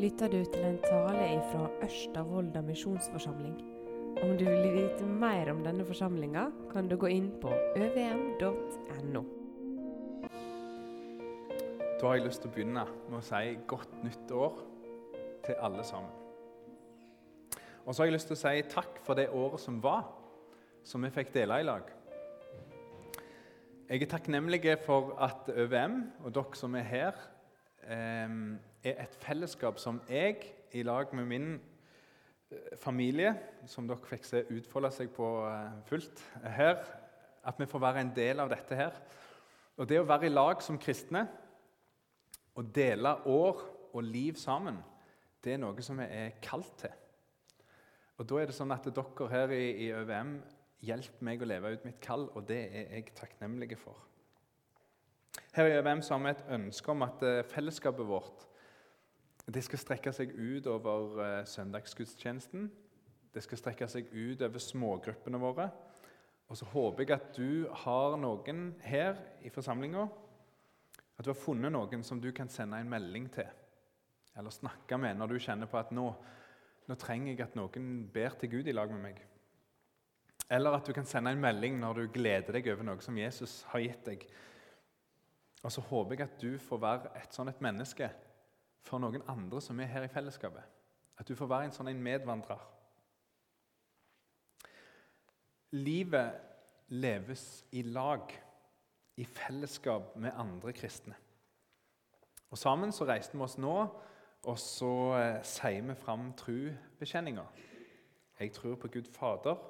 lytter du til en tale fra Ørsta misjonsforsamling. Om du vil vite mer om denne forsamlinga, kan du gå inn på øvm.no. Da har jeg lyst til å begynne med å si godt nytt år til alle sammen. Og så har jeg lyst til å si takk for det året som var, som vi fikk dele i lag. Jeg er takknemlig for at ØVM og dere som er her, er et fellesskap som jeg, i lag med min eh, familie, som dere fikk se utfolde seg på eh, fullt her, at vi får være en del av dette her. Og det å være i lag som kristne og dele år og liv sammen, det er noe som vi er kalt til. Og da er det sånn at dere her i, i ØVM hjelper meg å leve ut mitt kall, og det er jeg takknemlig for. Her i ØVM har vi et ønske om at eh, fellesskapet vårt det skal strekke seg ut over uh, søndagsgudstjenesten. Det skal strekke seg ut over smågruppene våre. Og så håper jeg at du har noen her i forsamlinga At du har funnet noen som du kan sende en melding til eller snakke med når du kjenner på at nå, nå trenger jeg at noen ber til Gud i lag med meg. Eller at du kan sende en melding når du gleder deg over noe som Jesus har gitt deg. Og så håper jeg at du får være et sånn et menneske for noen andre som er her i fellesskapet. At du får være en sånn medvandrer. Livet leves i lag, i fellesskap med andre kristne. Og Sammen så reiste vi oss nå, og så eh, sier vi fram trubekjenninga. Jeg tror på Gud Fader.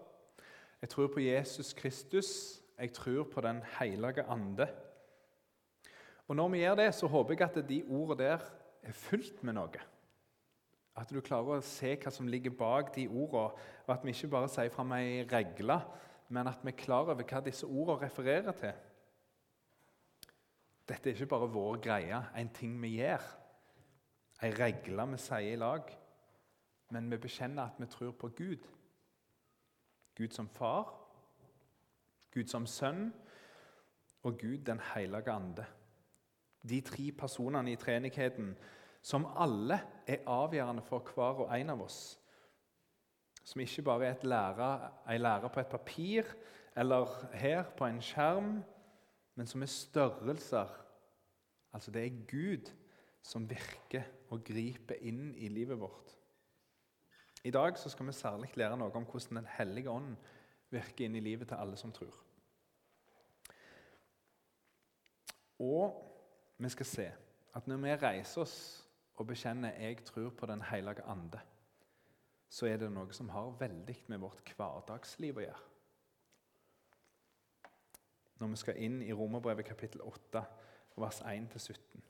Jeg tror på Jesus Kristus. Jeg tror på Den hellige ande. Og Når vi gjør det, så håper jeg at de ordene der er fullt med noe. At du klarer å se hva som ligger bak de ordene, og at vi ikke bare sier fram ei regle, men at vi er klar over hva disse ordene refererer til. Dette er ikke bare vår greie, en ting vi gjør, ei regle vi sier i lag. Men vi bekjenner at vi tror på Gud. Gud som far, Gud som sønn og Gud den hellige ande. De tre personene i treenigheten som alle er avgjørende for hver og en av oss. Som ikke bare er lærer, en lærer på et papir eller her på en skjerm, men som er størrelser. Altså det er Gud som virker og griper inn i livet vårt. I dag skal vi særlig lære noe om hvordan Den hellige ånd virker inn i livet til alle som tror. Og vi skal se at når vi reiser oss og bekjenner 'jeg tror på Den hellige ande', så er det noe som har veldig med vårt hverdagsliv å gjøre. Når vi skal inn i Romerbrevet kapittel 8, vers 1-17.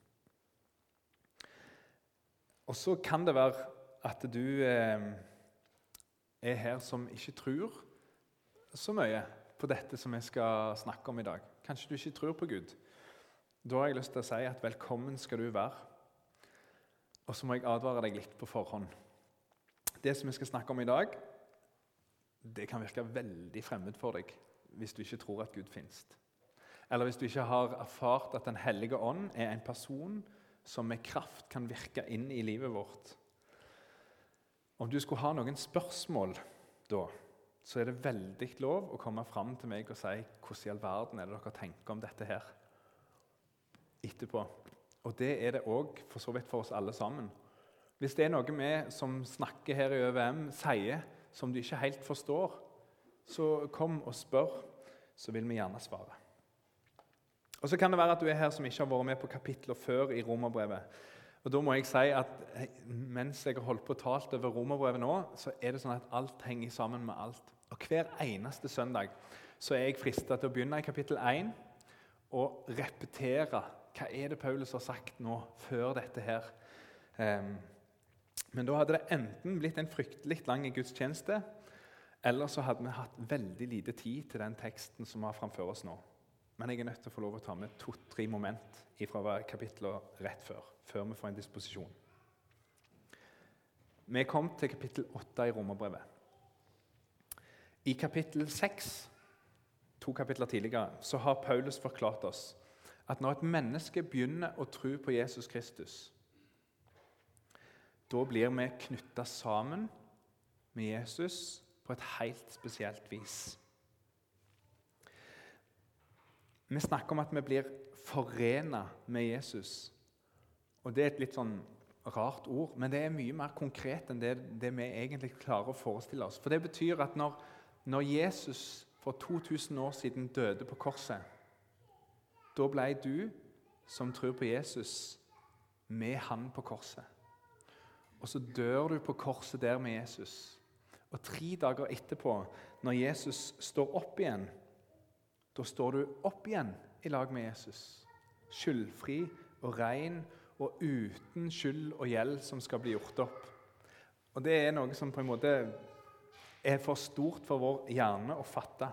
Og så kan det være at du eh, er her som ikke tror så mye på dette som vi skal snakke om i dag. Kanskje du ikke tror på Gud. Da har jeg lyst til å si at velkommen skal du være. Og så må jeg advare deg litt på forhånd. Det som vi skal snakke om i dag, det kan virke veldig fremmed for deg hvis du ikke tror at Gud finnes. Eller hvis du ikke har erfart at Den hellige ånd er en person som med kraft kan virke inn i livet vårt. Om du skulle ha noen spørsmål da, så er det veldig lov å komme fram til meg og si hvordan i all verden er det dere tenker om dette her etterpå. Og det er det òg for så vidt for oss alle sammen. Hvis det er noe vi som snakker her i ØVM, sier som du ikke helt forstår, så kom og spør, så vil vi gjerne svare. Og Så kan det være at du er her som ikke har vært med på kapitler før i Romerbrevet. Og da må jeg si at Mens jeg har holdt på og talt over Romerbrevet nå, så er det sånn at alt henger sammen med alt. Og Hver eneste søndag så er jeg frista til å begynne i kapittel 1 og repetere hva er det Paulus har sagt nå før dette her? Um, men da hadde det enten blitt en fryktelig lang gudstjeneste, eller så hadde vi hatt veldig lite tid til den teksten som har framfor oss nå. Men jeg er nødt til å få lov å ta med to-tre moment fra kapitlet rett før, før vi får en disposisjon. Vi kom til kapittel 8 i Romerbrevet. I kapittel 6, to kapitler tidligere, så har Paulus forklart oss at når et menneske begynner å tro på Jesus Kristus, Da blir vi knytta sammen med Jesus på et helt spesielt vis. Vi snakker om at vi blir forena med Jesus. Og Det er et litt sånn rart ord, men det er mye mer konkret enn det, det vi egentlig klarer å forestille oss. For Det betyr at når, når Jesus for 2000 år siden døde på korset, da ble du som tror på Jesus, med han på korset. Og så dør du på korset der med Jesus. Og tre dager etterpå, når Jesus står opp igjen, da står du opp igjen i lag med Jesus. Skyldfri og ren og uten skyld og gjeld som skal bli gjort opp. Og Det er noe som på en måte er for stort for vår hjerne å fatte.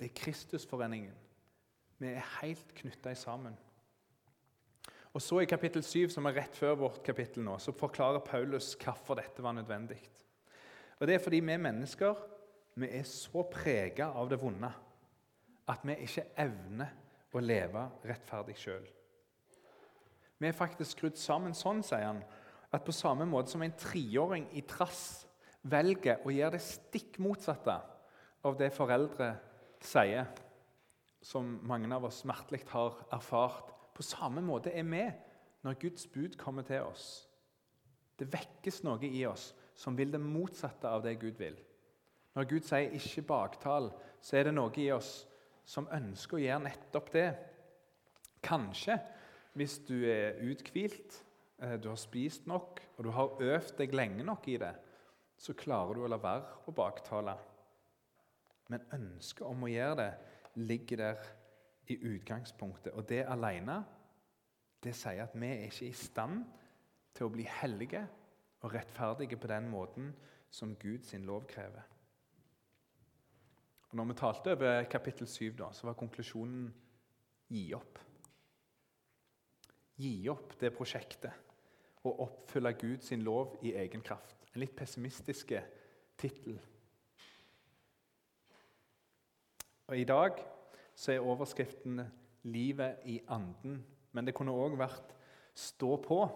Det er Kristusforeningen. Vi er helt knytta sammen. Og så I kapittel 7, som er rett før vårt kapittel, nå, så forklarer Paulus hvorfor dette var nødvendig. Og Det er fordi vi mennesker vi er så prega av det vonde at vi ikke evner å leve rettferdig sjøl. Vi er faktisk skrudd sammen sånn, sier han, at på samme måte som en treåring i trass velger å gjøre det stikk motsatte av det foreldre sier, som mange av oss smertelig har erfart, på samme måte er vi når Guds bud kommer til oss. Det vekkes noe i oss som vil det motsatte av det Gud vil. Når Gud sier 'ikke baktal', så er det noe i oss som ønsker å gjøre nettopp det. Kanskje hvis du er uthvilt, eh, du har spist nok og du har øvd deg lenge nok i det, så klarer du å la være å baktale. Men ønsket om å gjøre det ligger der i utgangspunktet. Og det alene det sier at vi er ikke i stand til å bli hellige og rettferdige på den måten som Guds lov krever. Og når vi talte over kapittel 7, da, så var konklusjonen gi opp. Gi opp det prosjektet og oppfylle Guds lov i egen kraft. En litt pessimistisk tittel. Og I dag så er overskriften 'Livet i anden'. Men det kunne òg vært 'Stå på'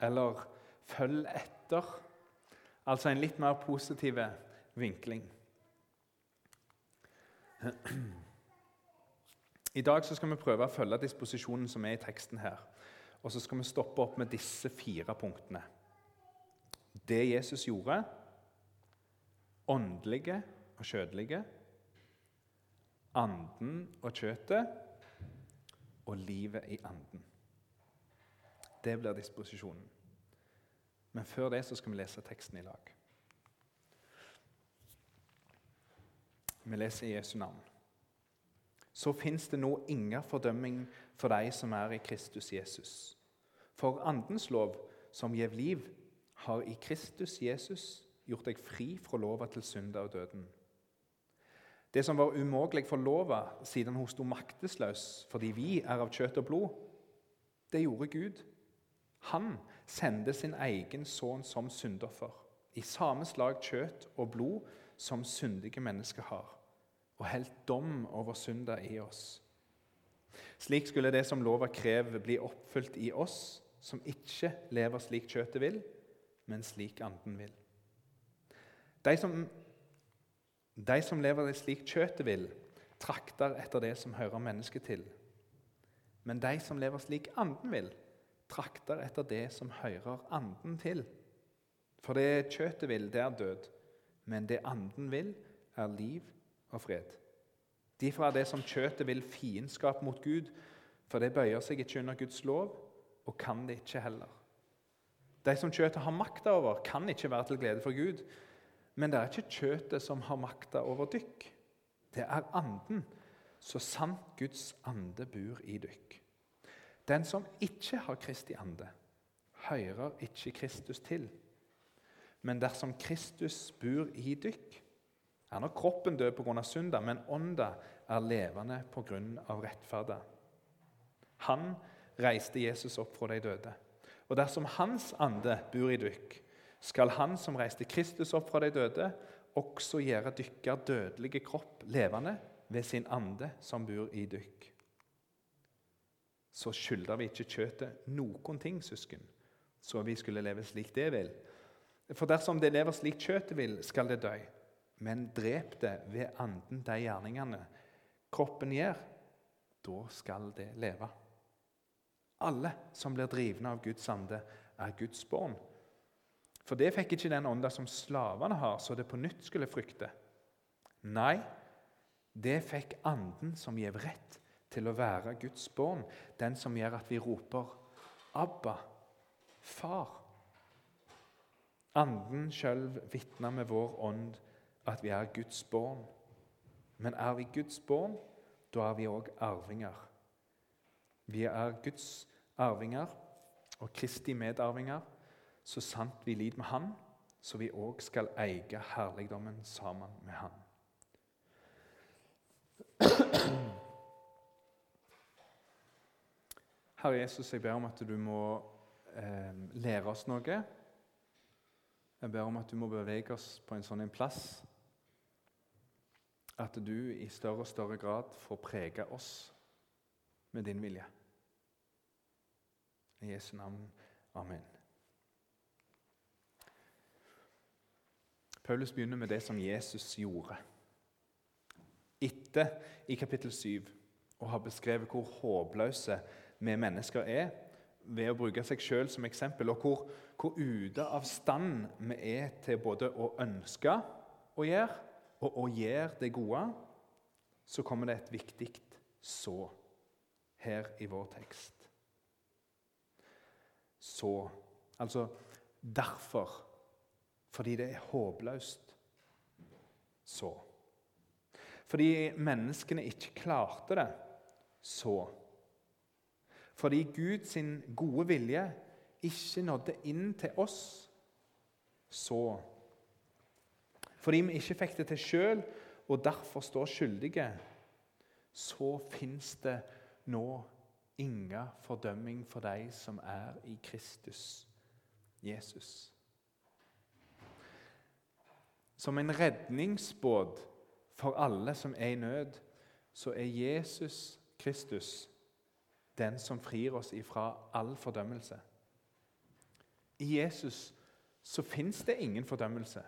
eller 'Følg etter'. Altså en litt mer positiv vinkling. I dag så skal vi prøve å følge disposisjonen som er i teksten her. Og så skal vi stoppe opp med disse fire punktene. Det Jesus gjorde, åndelige og kjødelige, anden og kjøttet og livet i anden. Det blir disposisjonen. Men før det så skal vi lese teksten i lag. Vi leser i Jesu navn. Så fins det nå ingen fordømming for de som er i Kristus Jesus. For Andens lov, som gjev liv, har i Kristus Jesus gjort deg fri fra lova til synda og døden. Det som var umulig for lova siden hun sto maktesløs fordi vi er av kjøtt og blod, det gjorde Gud. Han sendte sin egen sønn som syndoffer, i samme slag kjøtt og blod som syndige mennesker har og helt dom over synda i oss. Slik skulle det som lova krever, bli oppfylt i oss som ikke lever slik kjøttet vil, men slik anden vil. De som, de som lever slik kjøttet vil, trakter etter det som hører mennesket til. Men de som lever slik anden vil, trakter etter det som hører anden til. For det kjøttet vil, det er død, men det anden vil, er liv og fred. Derfor er det som kjøttet vil, fiendskap mot Gud, for det bøyer seg ikke under Guds lov, og kan det ikke heller. De som kjøttet har makta over, kan ikke være til glede for Gud. Men det er ikke kjøttet som har makta over dykk. Det er anden, så sant Guds ande bor i dykk. Den som ikke har Kristi ande, hører ikke Kristus til. Men dersom Kristus bor i dykk, er nok kroppen død pga. synda, men ånda er levende pga. rettferda. Han reiste Jesus opp fra de døde. Og dersom Hans ande bor i dykk, skal Han som reiste Kristus opp fra de døde, også gjøre dykker dødelige kropp levende ved sin ande som bor i dykk. Så skylder vi ikke kjøttet noen ting, søsken, så vi skulle leve slik det vil. For dersom det lever slik kjøttet vil, skal det dø. Men drep det ved anden de gjerningene kroppen gjør, da skal det leve. Alle som blir drivne av Guds ande, er Guds barn. For det fikk ikke den ånda som slavene har, så det på nytt skulle frykte. Nei, det fikk anden som gjev rett til å være Guds barn, den som gjør at vi roper 'Abba, Far'. Anden sjøl vitner med vår ånd at vi er Guds barn. Men er vi Guds barn, da er vi òg arvinger. Vi er Guds arvinger og Kristi medarvinger, så sant vi lider med Han, så vi òg skal eie herligdommen sammen med Han. Herre Jesus, jeg ber om at du må eh, lære oss noe. Jeg ber om at du må bevege oss på en sånn en plass at du i større og større grad får prege oss med din vilje. I Jesu navn. Amen. Paulus begynner med det som Jesus gjorde. Etter i kapittel 7 å ha beskrevet hvor håpløse vi mennesker er, ved å bruke seg sjøl som eksempel, og hvor, hvor, ute av stand vi er til både å ønske å gjøre og å gjøre det gode, så kommer det et viktig så her i vår tekst. Så Altså derfor. Fordi det er håpløst. Så. Fordi menneskene ikke klarte det. Så fordi Guds gode vilje ikke nådde inn til oss, så Fordi vi ikke fikk det til sjøl og derfor står skyldige, så fins det nå ingen fordømming for de som er i Kristus Jesus. Som en redningsbåt for alle som er i nød, så er Jesus Kristus den som frir oss ifra all fordømmelse. I Jesus så fins det ingen fordømmelse.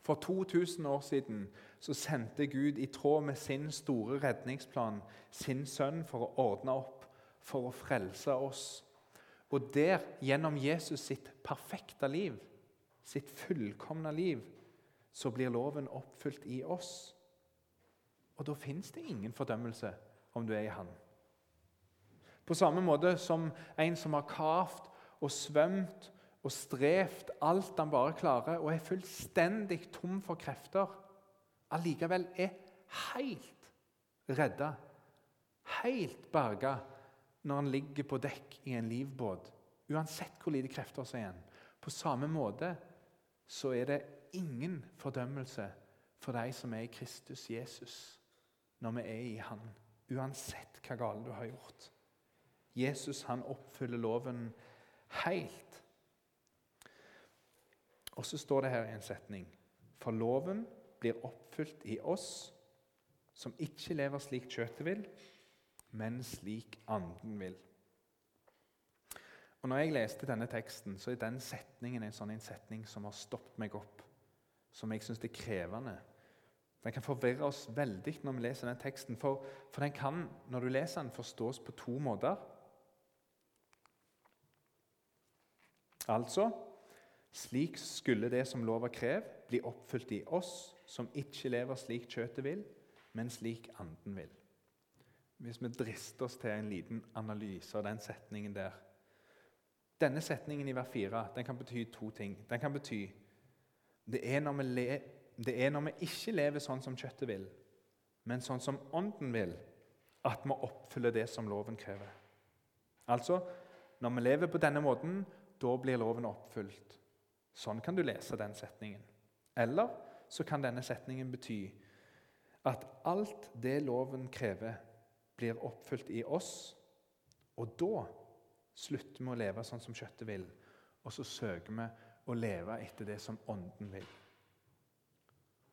For 2000 år siden så sendte Gud i tråd med sin store redningsplan sin sønn for å ordne opp, for å frelse oss. Og der, gjennom Jesus sitt perfekte liv, sitt fullkomne liv, så blir loven oppfylt i oss. Og da fins det ingen fordømmelse om du er i Han. På samme måte som en som har kavt og svømt og strevd alt han bare klarer, og er fullstendig tom for krefter, allikevel er helt redda, helt berga, når han ligger på dekk i en livbåt, uansett hvor lite krefter som er igjen. På samme måte så er det ingen fordømmelse for de som er i Kristus Jesus, når vi er i Han, uansett hva galt du har gjort. Jesus han oppfyller loven helt. Og så står det her i en setning For loven blir oppfylt i oss som ikke lever slik kjøttet vil, men slik anden vil. Og når jeg leste denne teksten, så er den setningen en sånn en setning som har stoppet meg opp. Som jeg syns er krevende. Den kan forvirre oss veldig når vi leser den teksten. For, for den kan, når du leser den, forstås på to måter. Altså slik skulle det som lova krev, bli oppfylt i oss som ikke lever slik kjøttet vil, men slik anden vil. Hvis vi drister oss til en liten analyse av den setningen der Denne setningen i hver fire den kan bety to ting. Den kan bety det er, det er når vi ikke lever sånn som kjøttet vil, men sånn som ånden vil, at vi oppfyller det som loven krever. Altså, når vi lever på denne måten, da blir loven oppfylt. Sånn kan du lese den setningen. Eller så kan denne setningen bety at alt det loven krever, blir oppfylt i oss. Og da slutter vi å leve sånn som kjøttet vil, og så søker vi å leve etter det som Ånden vil.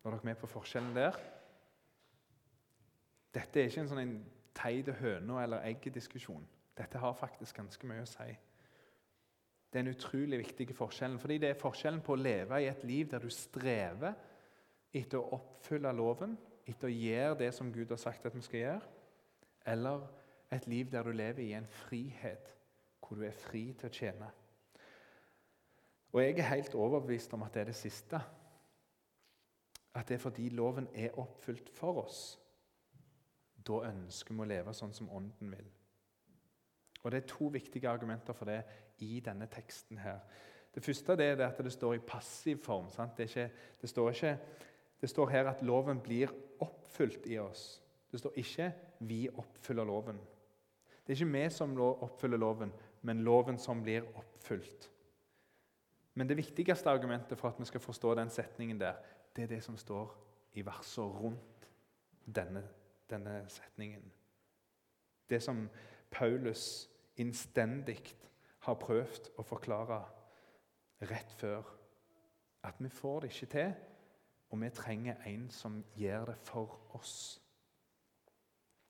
Var dere med på forskjellen der? Dette er ikke en sånn teit høne- eller egg-diskusjon. Dette har faktisk ganske mye å si. Det er en utrolig viktig forskjell. Fordi det er forskjellen på å leve i et liv der du strever etter å oppfylle loven, etter å gjøre det som Gud har sagt at vi skal gjøre, eller et liv der du lever i en frihet, hvor du er fri til å tjene. Og jeg er helt overbevist om at det er det siste. At det er fordi loven er oppfylt for oss. Da ønsker vi å leve sånn som Ånden vil. Og Det er to viktige argumenter for det i denne teksten. her. Det første er at det står i passiv form. Det, ikke, det, står ikke, det står her at loven blir oppfylt i oss. Det står ikke 'vi oppfyller loven'. Det er ikke vi som oppfyller loven, men loven som blir oppfylt. Men det viktigste argumentet for at vi skal forstå den setningen der, det er det som står i versene rundt denne, denne setningen. Det som Paulus innstendig har prøvd å forklare rett før. At vi får det ikke til, og vi trenger en som gjør det for oss.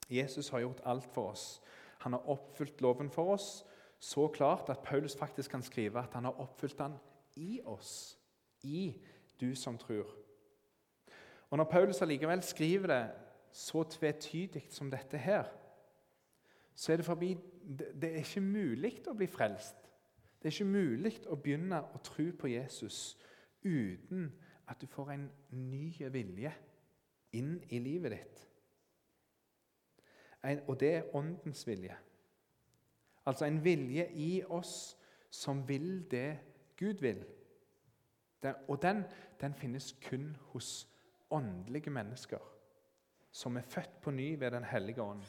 Jesus har gjort alt for oss. Han har oppfylt loven for oss så klart at Paulus faktisk kan skrive at han har oppfylt den i oss. I du som tror. Og Når Paulus allikevel skriver det så tvetydig som dette her, så er det forbi Det er ikke mulig å bli frelst. Det er ikke mulig å begynne å tro på Jesus uten at du får en ny vilje inn i livet ditt. En, og det er åndens vilje. Altså en vilje i oss som vil det Gud vil. Og den, den finnes kun hos åndelige mennesker som er født på ny ved Den hellige ånd.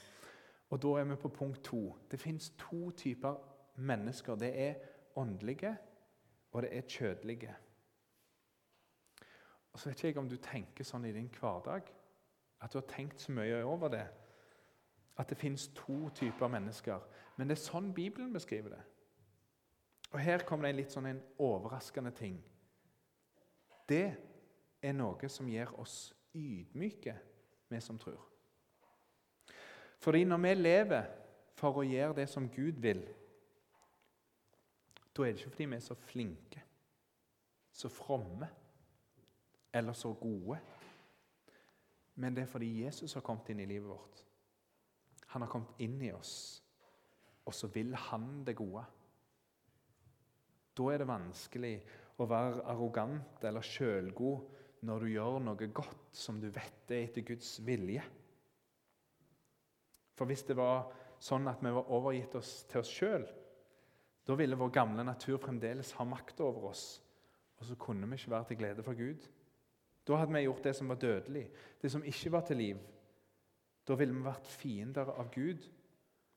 Og Da er vi på punkt to. Det fins to typer mennesker. Det er åndelige, og det er kjødelige. Og så vet ikke jeg om du tenker sånn i din hverdag, at du har tenkt så mye over det. At det fins to typer mennesker. Men det er sånn Bibelen beskriver det. Og Her kommer det en litt sånn en overraskende ting. Det er noe som gjør oss ydmyke, vi som tror. Fordi når vi lever for å gjøre det som Gud vil, da er det ikke fordi vi er så flinke, så fromme eller så gode. Men det er fordi Jesus har kommet inn i livet vårt. Han har kommet inn i oss, og så vil han det gode. Da er det vanskelig å være arrogant eller sjølgod når du gjør noe godt som du vet er etter Guds vilje. For hvis det var sånn at vi var overgitt oss til oss sjøl, da ville vår gamle natur fremdeles ha makt over oss, og så kunne vi ikke være til glede for Gud. Da hadde vi gjort det som var dødelig, det som ikke var til liv. Da ville vi vært fiender av Gud.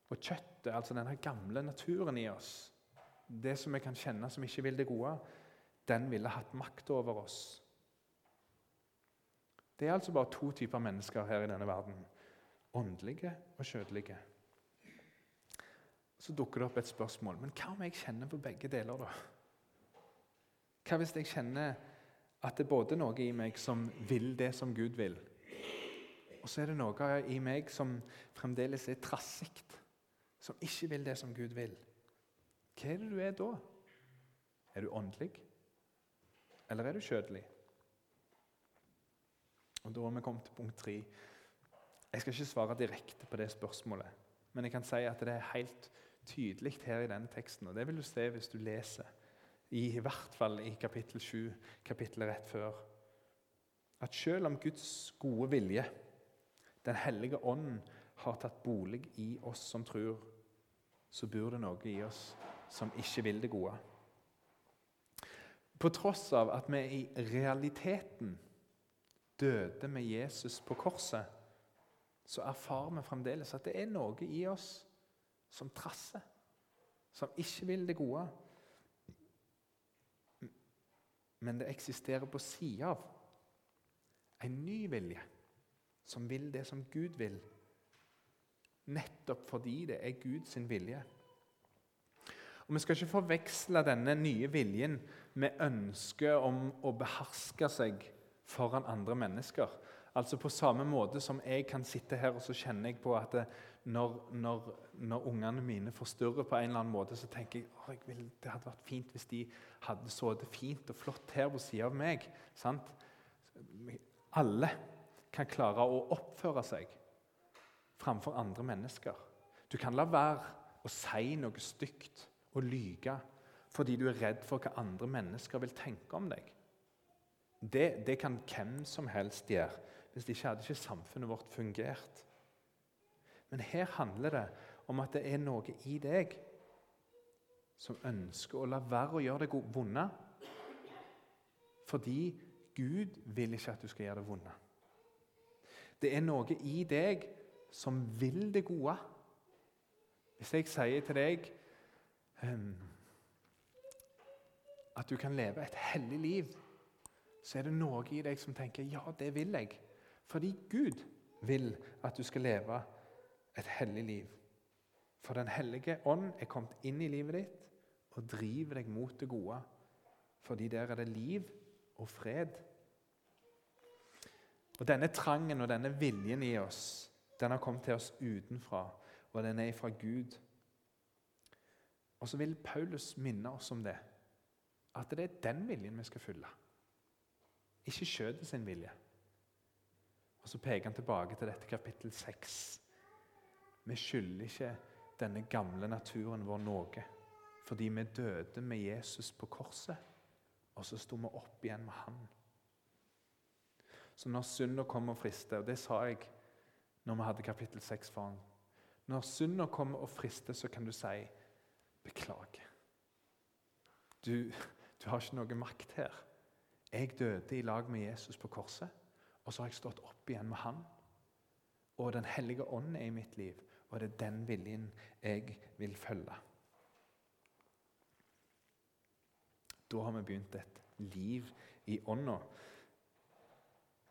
Og kjøttet, altså denne gamle naturen i oss, det som vi kan kjenne som ikke vil det gode, den ville hatt makt over oss. Det er altså bare to typer mennesker her i denne verden. Åndelige og kjødelige. Så dukker det opp et spørsmål. Men hva om jeg kjenner på begge deler, da? Hva hvis jeg kjenner at det er både noe i meg som vil det som Gud vil, og så er det noe i meg som fremdeles er trassig, som ikke vil det som Gud vil? Hva er det du er da? Er du åndelig, eller er du kjødelig? Og Da har vi kommet til punkt tre. Jeg skal ikke svare direkte på det spørsmålet, men jeg kan si at det er helt tydelig her i denne teksten. og Det vil du se hvis du leser, i, hvert fall i kapittel 7, kapittelet rett før. At selv om Guds gode vilje, Den hellige ånden, har tatt bolig i oss som tror, så bor det noe i oss som ikke vil det gode. På tross av at vi i realiteten døde med Jesus på korset, så erfarer vi fremdeles at det er noe i oss som trasser, som ikke vil det gode. Men det eksisterer på sida av en ny vilje, som vil det som Gud vil, nettopp fordi det er Guds vilje. Og Vi skal ikke forveksle denne nye viljen med ønsket om å beherske seg foran andre mennesker. Altså På samme måte som jeg kan sitte her og så kjenner jeg på at når, når, når ungene mine forstyrrer på en eller annen måte, så tenker jeg at det hadde vært fint hvis de hadde sittet fint og flott her på sida av meg. Sant? Alle kan klare å oppføre seg framfor andre mennesker. Du kan la være å si noe stygt og lyge fordi du er redd for hva andre mennesker vil tenke om deg. Det, det kan hvem som helst gjøre. Hvis det ikke hadde ikke samfunnet vårt fungert. Men her handler det om at det er noe i deg som ønsker å la være å gjøre det vonde. Fordi Gud vil ikke at du skal gjøre det vonde. Det er noe i deg som vil det gode. Hvis jeg sier til deg at du kan leve et hellig liv, så er det noe i deg som tenker ja, det vil jeg. Fordi Gud vil at du skal leve et hellig liv. For Den hellige ånd er kommet inn i livet ditt og driver deg mot det gode. Fordi der er det liv og fred. Og Denne trangen og denne viljen i oss den har kommet til oss utenfra, og den er fra Gud. Og så vil Paulus minne oss om det. At det er den viljen vi skal følge. Ikke kjødet sin vilje. Og Så peker han tilbake til dette kapittel 6. Vi skylder ikke denne gamle naturen vår noe. Fordi vi døde med Jesus på korset, og så sto vi opp igjen med Han. Så når synda kommer og frister, og det sa jeg når vi hadde kapittel 6 foran Når synda kommer og frister, så kan du si 'beklager'. Du, du har ikke noe makt her. Jeg døde i lag med Jesus på korset, og så har jeg stått opp igjen med Han. Og Den hellige ånd er i mitt liv, og det er den viljen jeg vil følge. Da har vi begynt et liv i ånda.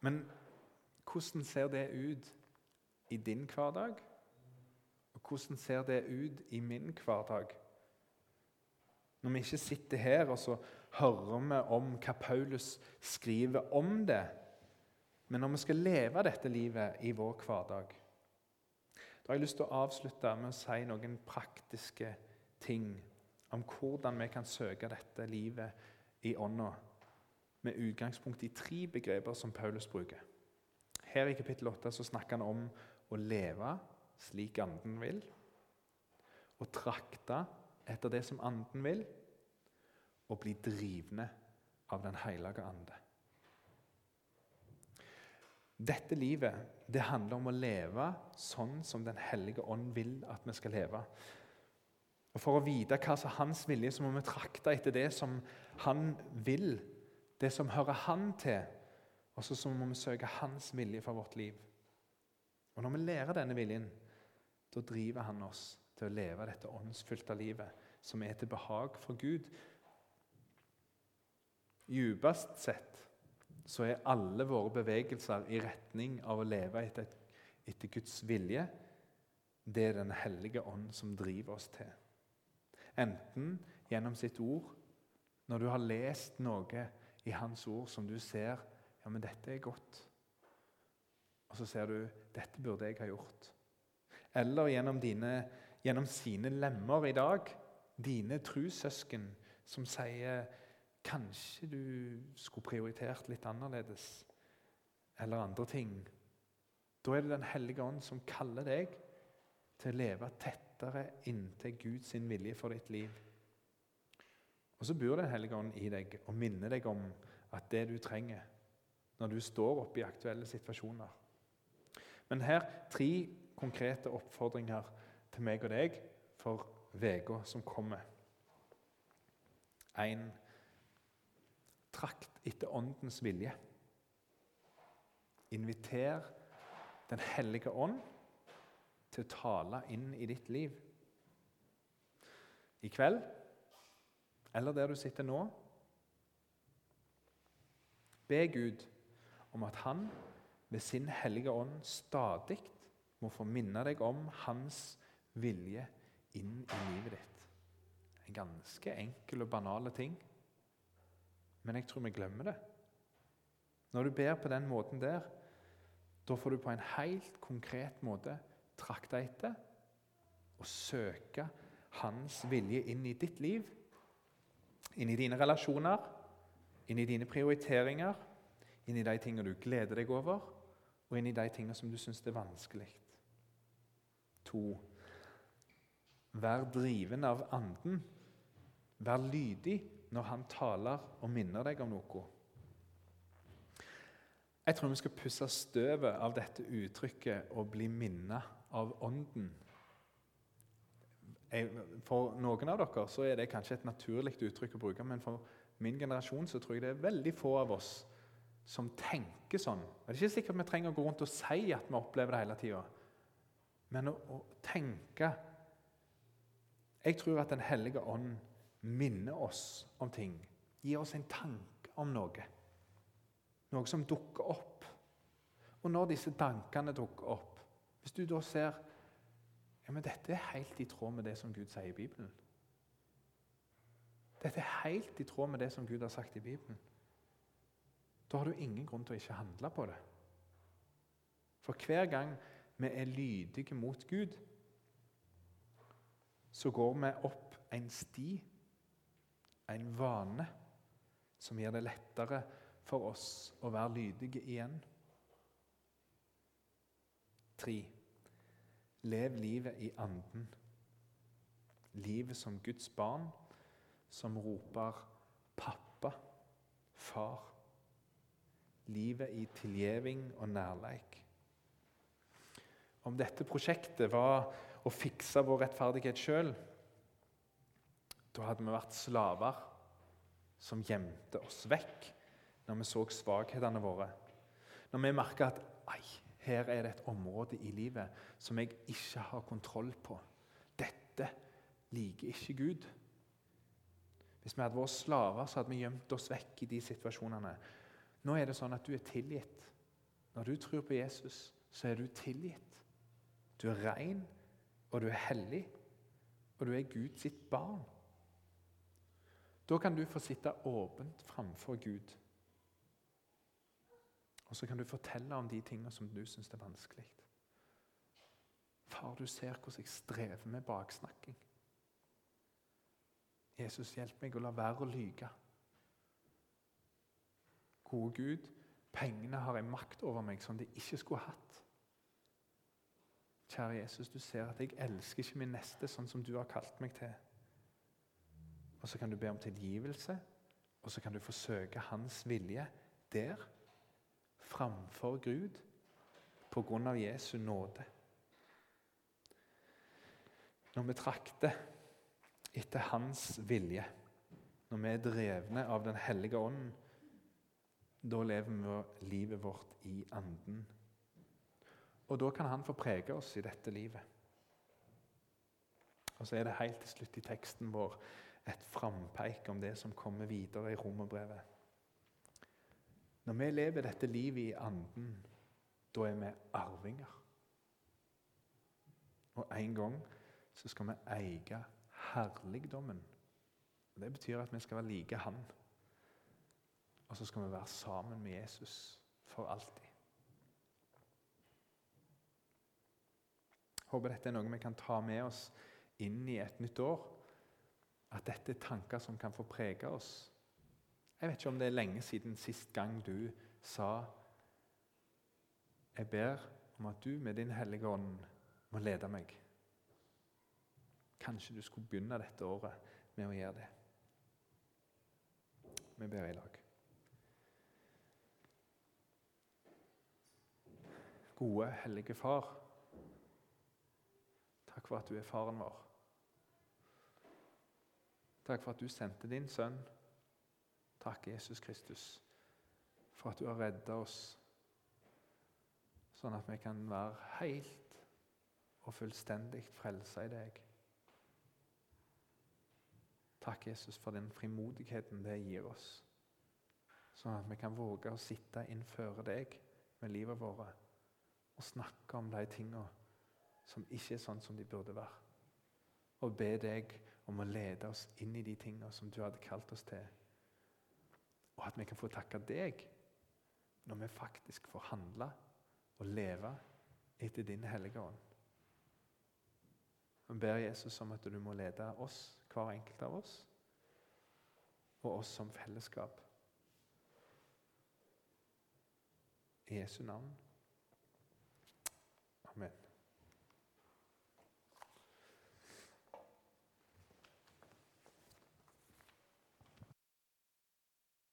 Men hvordan ser det ut i din hverdag? Og hvordan ser det ut i min hverdag? Når vi ikke sitter her og så hører vi om hva Paulus skriver om det, men når vi skal leve dette livet i vår hverdag Da har jeg lyst til å avslutte med å si noen praktiske ting om hvordan vi kan søke dette livet i ånda, med utgangspunkt i tre begreper som Paulus bruker. Her i kapittel 8 så snakker han om å leve slik anden vil, å trakte etter det som anden vil, og bli drivne av Den hellige ande. Dette livet det handler om å leve sånn som Den hellige ånd vil at vi skal leve. Og For å vite hva som er hans vilje, så må vi trakte etter det som han vil, det som hører han til. Og så må vi søke hans vilje for vårt liv. Og Når vi lærer denne viljen, da driver han oss til å leve dette åndsfylte livet som er til behag for Gud. Djupest sett så er alle våre bevegelser i retning av å leve etter, etter Guds vilje. Det er Den hellige ånd som driver oss til. Enten gjennom sitt ord, når du har lest noe i Hans ord som du ser ja, men dette er godt. Og så ser du dette burde jeg ha gjort. Eller gjennom, dine, gjennom sine lemmer i dag, dine trussøsken, som sier kanskje du skulle prioritert litt annerledes, eller andre ting. Da er det Den hellige ånd som kaller deg til å leve tettere inntil Guds vilje for ditt liv. Og så bor Den hellige ånd i deg og minner deg om at det du trenger når du står oppe i aktuelle situasjoner. Men her tre konkrete oppfordringer til meg og deg for uka som kommer. En Trakt etter Åndens vilje. Inviter Den hellige ånd til å tale inn i ditt liv. I kveld, eller der du sitter nå, be Gud om at han ved sin hellige ånd stadig må få minne deg om hans vilje inn i livet ditt. En ganske enkel og banale ting, men jeg tror vi glemmer det. Når du ber på den måten der, da får du på en helt konkret måte trakte etter og søke hans vilje inn i ditt liv, inn i dine relasjoner, inn i dine prioriteringer, inn i de tingene du gleder deg over, og inn i de tingene som du syns er vanskelig. To. Vær driven av Anden. Vær lydig når Han taler og minner deg om noe. Jeg tror vi skal pusse støvet av dette uttrykket og bli minnet av Ånden. For noen av dere så er det kanskje et naturlig uttrykk å bruke, men for min generasjon så tror jeg det er veldig få av oss som tenker sånn. Det er ikke sikkert vi trenger å gå rundt og si at vi opplever det hele tida, men å, å, tenke Jeg tror at Den hellige ånd minner oss om ting, gir oss en tanke om noe. Noe som dukker opp. Og når disse tankene dukker opp, hvis du da ser ja, men dette er helt i tråd med det som Gud sier i Bibelen. Dette er helt i tråd med det som Gud har sagt i Bibelen. Da har du ingen grunn til å ikke handle på det. For hver gang vi er lydige mot Gud, så går vi opp en sti, en vane, som gjør det lettere for oss å være lydige igjen. Tre. Lev livet i anden. Livet som Guds barn, som roper 'pappa', 'far' livet i tilgjeving og nærleik. Om dette prosjektet var å fikse vår rettferdighet sjøl, da hadde vi vært slaver som gjemte oss vekk når vi så svakhetene våre. Når vi merka at ei, her er det et område i livet som jeg ikke har kontroll på. Dette liker ikke Gud. Hvis vi hadde vært slaver, så hadde vi gjemt oss vekk i de situasjonene. Nå er det sånn at du er tilgitt. Når du tror på Jesus, så er du tilgitt. Du er ren, og du er hellig, og du er Guds sitt barn. Da kan du få sitte åpent framfor Gud. Og så kan du fortelle om de tingene som du syns er vanskelig. Far, du ser hvordan jeg strever med baksnakking. Jesus, hjelp meg å la være å lyge. Gode Gud, pengene har en makt over meg som de ikke skulle hatt. Kjære Jesus, du ser at jeg elsker ikke min neste sånn som du har kalt meg til. Og så kan du be om tilgivelse, og så kan du forsøke hans vilje der, framfor Gud, på grunn av Jesu nåde. Når vi trakter etter hans vilje, når vi er drevne av Den hellige ånden, da lever vi livet vårt i Anden. Og da kan Han få prege oss i dette livet. Og så er det helt til slutt i teksten vår et frampeik om det som kommer videre i romerbrevet. Når vi lever dette livet i Anden, da er vi arvinger. Og en gang så skal vi eie herligdommen. Det betyr at vi skal være like Han. Og så skal vi være sammen med Jesus for alltid. Håper dette er noe vi kan ta med oss inn i et nytt år. At dette er tanker som kan få prege oss. Jeg vet ikke om det er lenge siden sist gang du sa Jeg ber om at du med din Hellige Ånd må lede meg. Kanskje du skulle begynne dette året med å gjøre det. Vi ber i lag. Gode, hellige Far. Takk for at du er faren vår. Takk for at du sendte din sønn. Takk, Jesus Kristus, for at du har redda oss, sånn at vi kan være helt og fullstendig frelsa i deg. Takk, Jesus, for den frimodigheten det gir oss, sånn at vi kan våge å sitte innføre deg med livet vårt og snakke om de tingene som ikke er sånn som de burde være. Og be deg om å lede oss inn i de tingene som du hadde kalt oss til. Og at vi kan få takke deg når vi faktisk får handle og leve etter din hellige ånd. Vi ber Jesus om at du må lede oss, hver enkelt av oss, og oss som fellesskap. I Jesu navn. Amen.